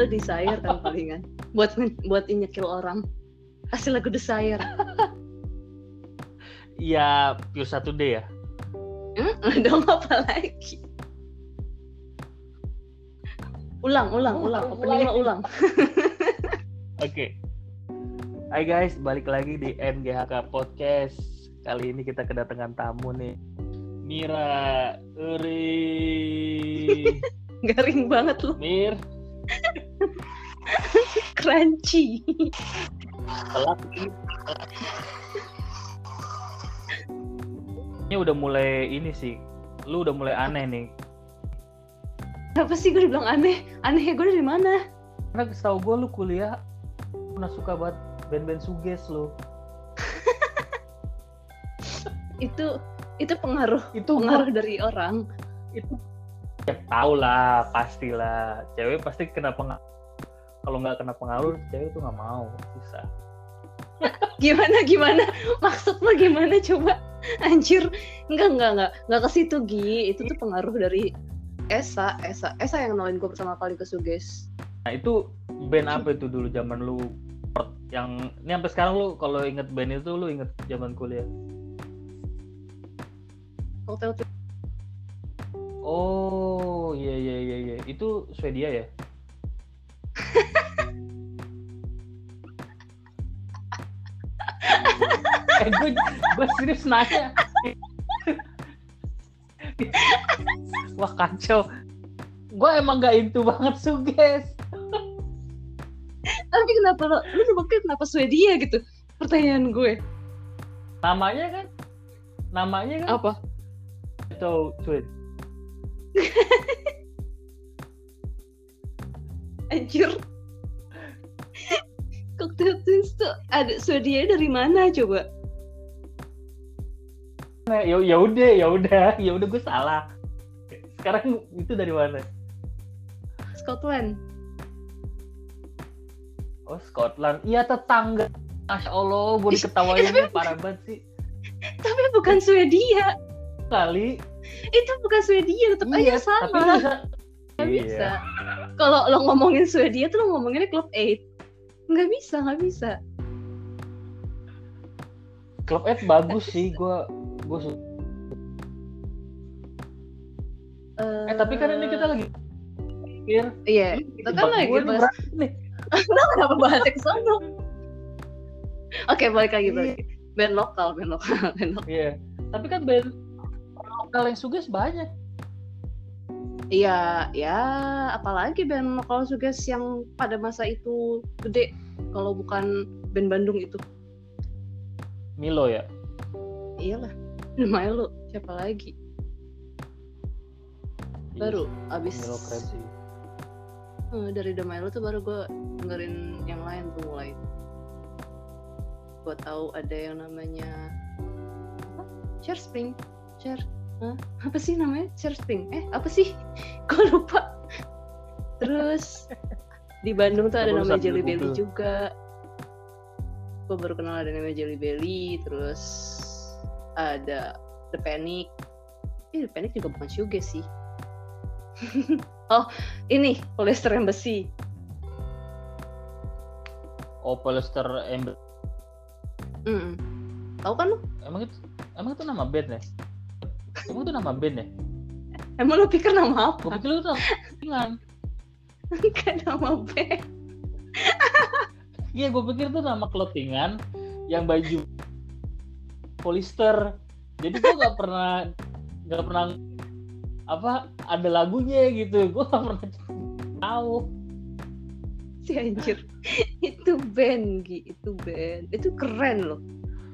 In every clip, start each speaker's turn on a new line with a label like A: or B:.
A: lo desire kan palingan buat buat nyekil orang kasih lagu desire
B: Iya, pure satu day ya.
A: hmm? dong apa lagi ulang ulang
B: Oh,
A: ulang
B: ulang
A: openingnya
B: lagi.
A: ulang
B: Oke. Hai guys, balik lagi di NGHK Podcast. Kali ini kita kedatangan tamu nih. Mira Uri.
A: garing banget lo
B: Mir,
A: crunchy
B: ini. Udah mulai ini sih. Lu udah mulai aneh nih.
A: apa sih gue dibilang aneh aneh gue dari mana
B: Karena setahu gue lu kuliah pernah suka banget band-band suges lu.
A: itu itu pengaruh
B: Itu gua-
A: pengaruh dari orang
B: itu ya tau lah pastilah cewek pasti kena pengaruh kalau nggak kena pengaruh cewek tuh nggak mau bisa.
A: Gimana gimana? Maksud lo gimana coba? Anjir. Enggak enggak enggak enggak ke situ Gi. Itu tuh pengaruh dari Esa Esa. Esa yang kenalin gue pertama kali ke Suges.
B: Nah itu band apa itu dulu zaman lu? Yang ini sampai sekarang lu kalau inget band itu lu inget zaman kuliah?
A: Hotel
B: oh iya iya iya iya. Itu Swedia ya eh gue gue serius nanya. Wah kacau. Gue emang gak into banget suges
A: tapi kenapa lo lu nebaknya kenapa Swedia gitu? Pertanyaan gue.
B: Namanya kan namanya kan
A: apa?
B: Atau Swed
A: ada Swedia dari mana coba?
B: Nah, ya ya udah ya udah ya udah gue salah. Sekarang itu dari mana?
A: Scotland.
B: Oh Scotland. Iya tetangga. Masya Allah gue diketawainnya parah banget sih.
A: Tapi bukan Swedia.
B: Kali.
A: Itu bukan Swedia tetap aja
B: iya
A: sama
B: tapi bisa.
A: Nggak
B: Iya.
A: bisa. Kalau lo ngomongin Swedia tuh lo ngomonginnya Club 8. Nggak bisa, nggak bisa.
B: Club Ed bagus sih gue gue su- eh tapi kan ini kita lagi pikir
A: Iya, kita kan lagi bahas.
B: nih
A: Lo kenapa bahas ke sono? Oke, balik lagi, balik. lagi. Band lokal, band lokal, band lokal.
B: iya tapi kan band lokal yang suges banyak
A: Iya, ya, apalagi band lokal suges yang pada masa itu gede. Kalau bukan band Bandung itu.
B: Milo ya?
A: Iyalah, namanya lo siapa lagi? Baru abis
B: Milo keren sih.
A: Eh, dari The Milo tuh baru gue dengerin yang lain tuh mulai. Gue tahu ada yang namanya apa? Cher Spring? Cher Hah? apa sih namanya? Cher Spring? Eh apa sih? Gue lupa. Terus di Bandung tuh ada namanya Jelly Belly juga gue baru kenal ada namanya Jelly Belly terus ada The Panic. Eh The Panic juga bukan shoegaze sih. Oh ini polyester yang besi.
B: Oh polyester ember
A: Mm. tahu kan lu?
B: Emang itu emang itu nama band ya? Emang itu nama band ya?
A: Emang lu pikir nama
B: gue
A: apa
B: pikir itu nama clothingan
A: kan nama band
B: iya gue pikir itu nama clothingan yang baju polyester. Jadi gue gak pernah gak pernah apa ada lagunya gitu. Gue gak pernah tahu.
A: Si anjir. Itu band Gi. itu band. Itu keren loh.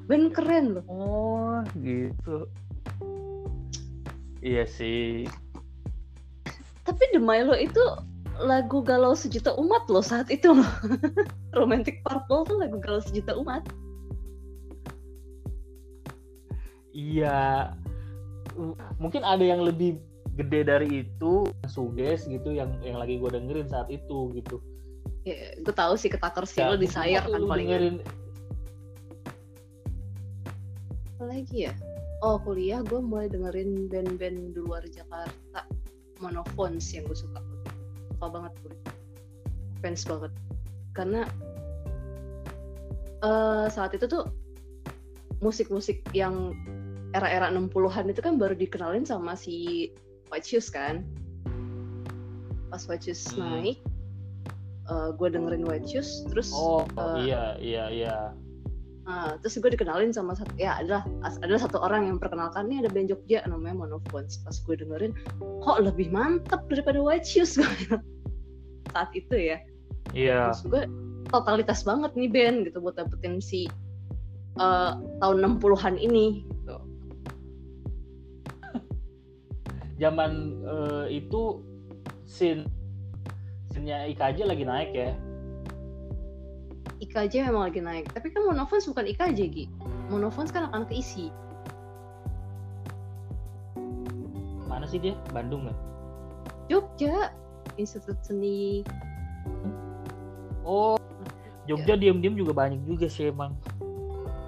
A: Band keren loh.
B: Oh gitu. Iya sih.
A: Tapi The Milo itu lagu galau sejuta umat loh saat itu. Loh Romantic Purple tuh lagu galau sejuta umat.
B: Iya, mungkin ada yang lebih gede dari itu, suges gitu, yang yang lagi gue dengerin saat itu gitu.
A: ya, gue tahu sih ketakar sih
B: Ya,
A: lo desire kan paling
B: dengerin
A: apa lagi ya? Oh kuliah gue mulai dengerin band-band di luar Jakarta. Monophones yang gue suka suka banget gue fans banget karena eh, saat itu tuh musik-musik yang era-era 60-an itu kan baru dikenalin sama si White Shoes kan pas White Shoes
B: Hmm.
A: naik gue dengerin White Shoes terus
B: Oh,
A: eh,
B: iya iya iya.
A: Ah, terus gue dikenalin sama satu ya adalah adalah satu orang yang perkenalkan nih ada band Jogja namanya Monophones pas gue dengerin kok lebih mantap daripada White Shoes gue saat itu ya
B: Iya.
A: terus gue totalitas banget nih band gitu buat dapetin si eh, tahun 60-an ini gitu.
B: Zaman eh, itu scene scene-nya IKJ lagi naik ya.
A: IKJ memang lagi naik tapi kan Monophones bukan IKJ Gi Monophones kan akan keisi
B: Mana sih dia? Bandung ya?
A: Jogja Institut Seni
B: Oh, Jogja diem-diem juga banyak juga sih emang.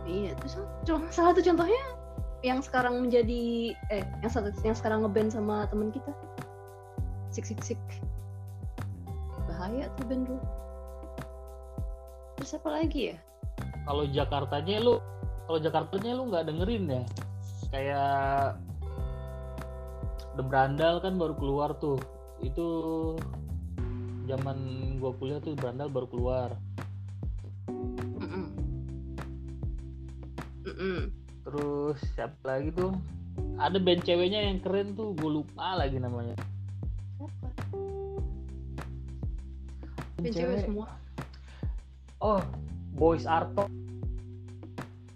A: Iya, terus cuma salah satu contohnya yang sekarang menjadi eh yang satu yang sekarang ngeband sama temen kita. Sik sik sik. Bahaya tuh band dulu. Terus apa lagi ya?
B: Kalau Jakartanya lu, kalau Jakartanya lu nggak dengerin ya? Kayak The Brandal kan baru keluar tuh. Itu zaman gua kuliah tuh Brandal baru keluar. Terus siapa lagi tuh? Ada band ceweknya yang keren tuh, gue lupa lagi namanya.
A: Siapa?
B: Band
A: Band cewek semua.
B: Oh, Boys Arto.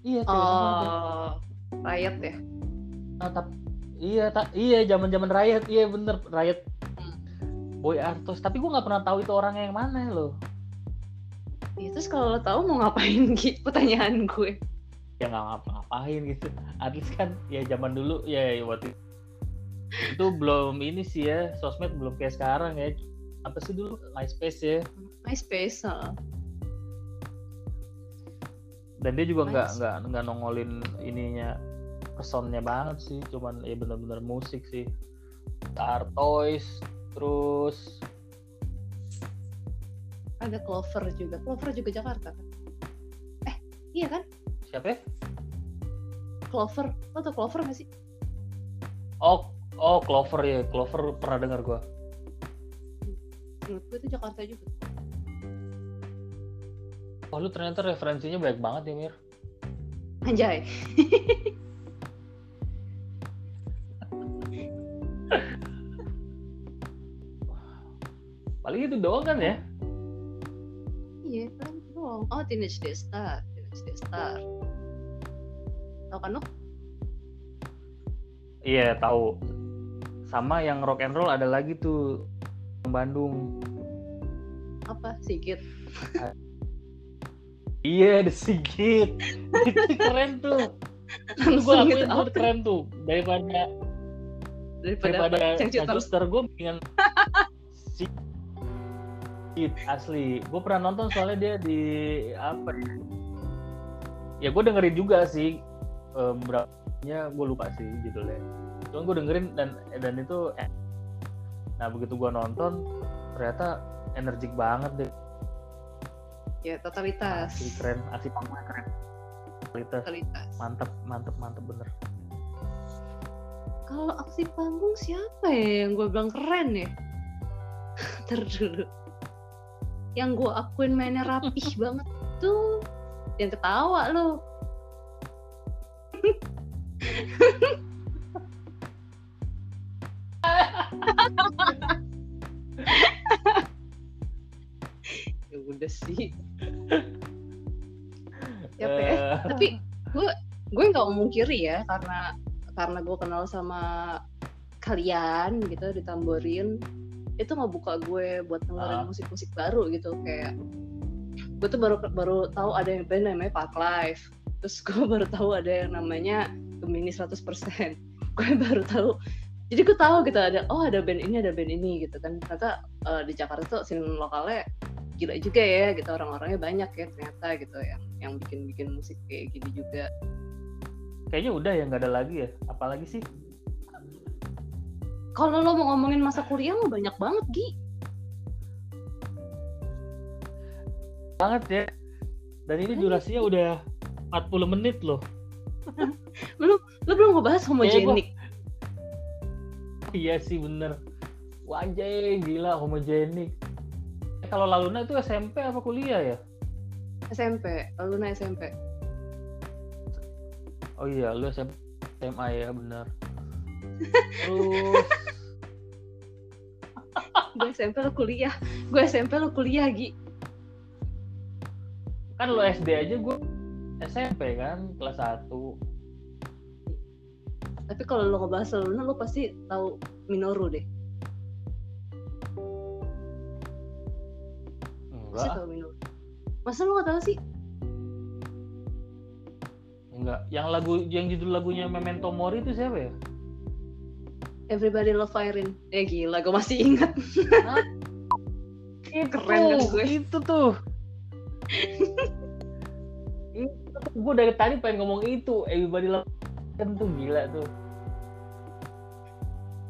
B: Iya, cewek.
A: Oh, Riot ya.
B: Ah, tap- iya, tak iya zaman-zaman Riot, iya bener Riot.
A: Hmm.
B: Boy Artos, tapi gue nggak pernah tahu itu orangnya yang mana loh.
A: Ya, terus kalau lo tahu mau ngapain Gi? Pertanyaan gue.
B: Ya nggak ngapa-ngapain gitu. At least kan ya zaman dulu ya waktu itu, itu belum ini sih ya, sosmed belum kayak sekarang ya. Apa sih dulu MySpace ya?
A: MySpace. heeh.
B: Dan dia juga nggak nggak nggak nongolin ininya personnya banget sih, cuman ya bener-bener musik sih. Artois, terus
A: Ada Clover juga. Clover juga Jakarta kan? Eh, iya kan?
B: siapa ya?
A: Clover. Lo tau Clover gak sih?
B: Oh, oh Clover ya, Clover pernah dengar gua.
A: Menurut gue itu Jakarta juga.
B: Oh, lu ternyata referensinya banyak banget ya, Mir.
A: Anjay.
B: Paling itu doang kan ya?
A: Iya kan doang. Oh Teenage Day Star. Teenage Day Star. Tau kan lo?
B: Iya, tahu. Sama yang rock and roll ada lagi tuh Bandung.
A: Apa? Sigit.
B: Iya, The Sigit. itu keren tuh. Itu
A: gitu.
B: akuin itu keren tuh. Daripada
A: Daripada,
B: daripada.
A: Cangcuter
B: gue mendingan Sigit asli. Gue pernah nonton soalnya dia di apa ya? Ya gue dengerin juga sih. Eh, berapanya gue lupa sih judulnya. Cuman gue dengerin dan dan itu eh. Nah begitu gue nonton ternyata energik banget deh.
A: Ya totalitas.
B: Asli keren, asli panggungnya keren. Kualitas
A: Totalitas.
B: mantap, mantap, mantap bener.
A: Kalau aksi panggung siapa ya yang gue bilang keren ya? Ntar dulu. Yang gue akuin mainnya rapih banget tuh yang ketawa lo. Ya udah sih. Ya?
B: Eh,
A: tapi gue gue nggak memungkiri ya karena karena gue kenal sama kalian gitu ditamborin itu ngebuka gue buat dengerin
B: Ah.
A: musik-musik baru gitu kayak gue tuh baru baru tahu ada yang band namanya Park Life terus gue baru tahu ada yang namanya Gemini 100% gue baru tahu jadi gue tahu gitu ada oh ada band ini ada band ini gitu kan ternyata eh, di Jakarta tuh scene lokalnya gila juga ya gitu orang-orangnya banyak ya ternyata gitu yang yang bikin-bikin musik kayak gini juga
B: kayaknya udah ya nggak ada lagi ya. Apalagi sih?
A: kalau lo mau ngomongin masa kuliah lo banyak banget Gi
B: banget ya. Dan ini durasinya udah 40 menit loh.
A: Lu belum ngebahas homogenik.
B: Iya sih bener. Wajay gila homogenik. Kalau Laluna itu SMP apa kuliah ya?
A: SMP, Laluna SMP.
B: Oh iya, lu SMP, SMA ya bener. Terus
A: gue SMP lu kuliah. Gue SMP lu kuliah, Gi.
B: kan lu SD aja gue SMP kan kelas 1
A: Tapi kalau lo ngebahas Laluna, lo pasti tahu Minoru deh.
B: Enggak
A: tahu Minoru. Masa lo gak tahu sih?
B: enggak yang lagu yang judul lagunya Memento Mori itu siapa ya
A: Everybody Love Irene. Eh gila, gue masih ingat.
B: itu
A: Keren kan gue?
B: itu tuh gue dari tadi pengen ngomong itu everybody love kan tuh gila tuh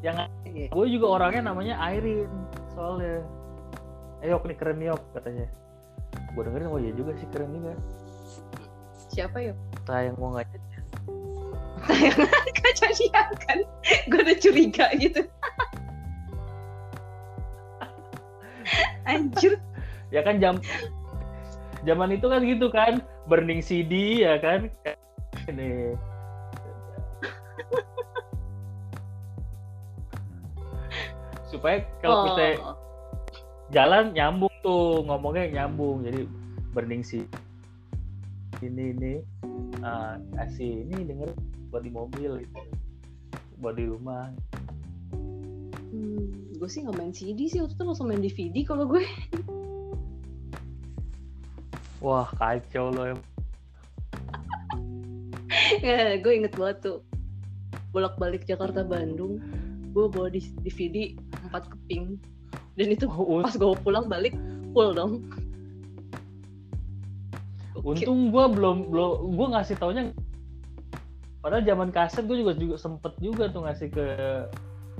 B: yang
A: Iya.
B: gue juga orangnya namanya Irene soalnya eh yok nih keren yok katanya gue dengerin oh iya juga sih keren juga
A: Siapa ya?
B: sayang gue nggak
A: Kaca dia kan. Gue udah curiga gitu. Anjir.
B: ya kan jam zaman itu kan gitu kan burning CD ya kan ini supaya kalau kita
A: Oh.
B: Jalan nyambung tuh ngomongnya nyambung jadi burning CD ini ini kasih ini denger buat di mobil gitu buat di rumah
A: Hmm, gue sih nggak main CD sih, waktu itu langsung main DVD kalau gue.
B: wah kacau loh
A: ya, gue inget banget tuh. Bolak-balik Jakarta Bandung, gue bawa di DVD 4 keping. Dan itu
B: Oh,
A: pas gue pulang balik full dong.
B: Untung gue belum belum gue ngasih taunya padahal zaman kaset gue juga juga sempet juga tuh ngasih ke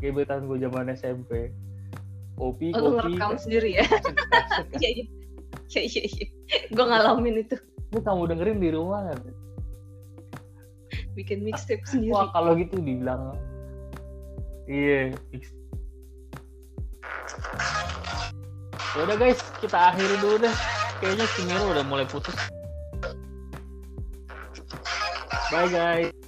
B: gebetan gue zaman SMP kopi
A: Oh,
B: kopi
A: ngerekam sendiri ya? Iya, iya. Iya, iya, iya. Gue ngalamin itu.
B: Lu kamu dengerin di rumah kan
A: Bikin mixtape sendiri.
B: wah kalau gitu dibilang iya fix. Ya udah guys kita akhiri dulu deh. Kayaknya si Miro udah mulai putus. Bye guys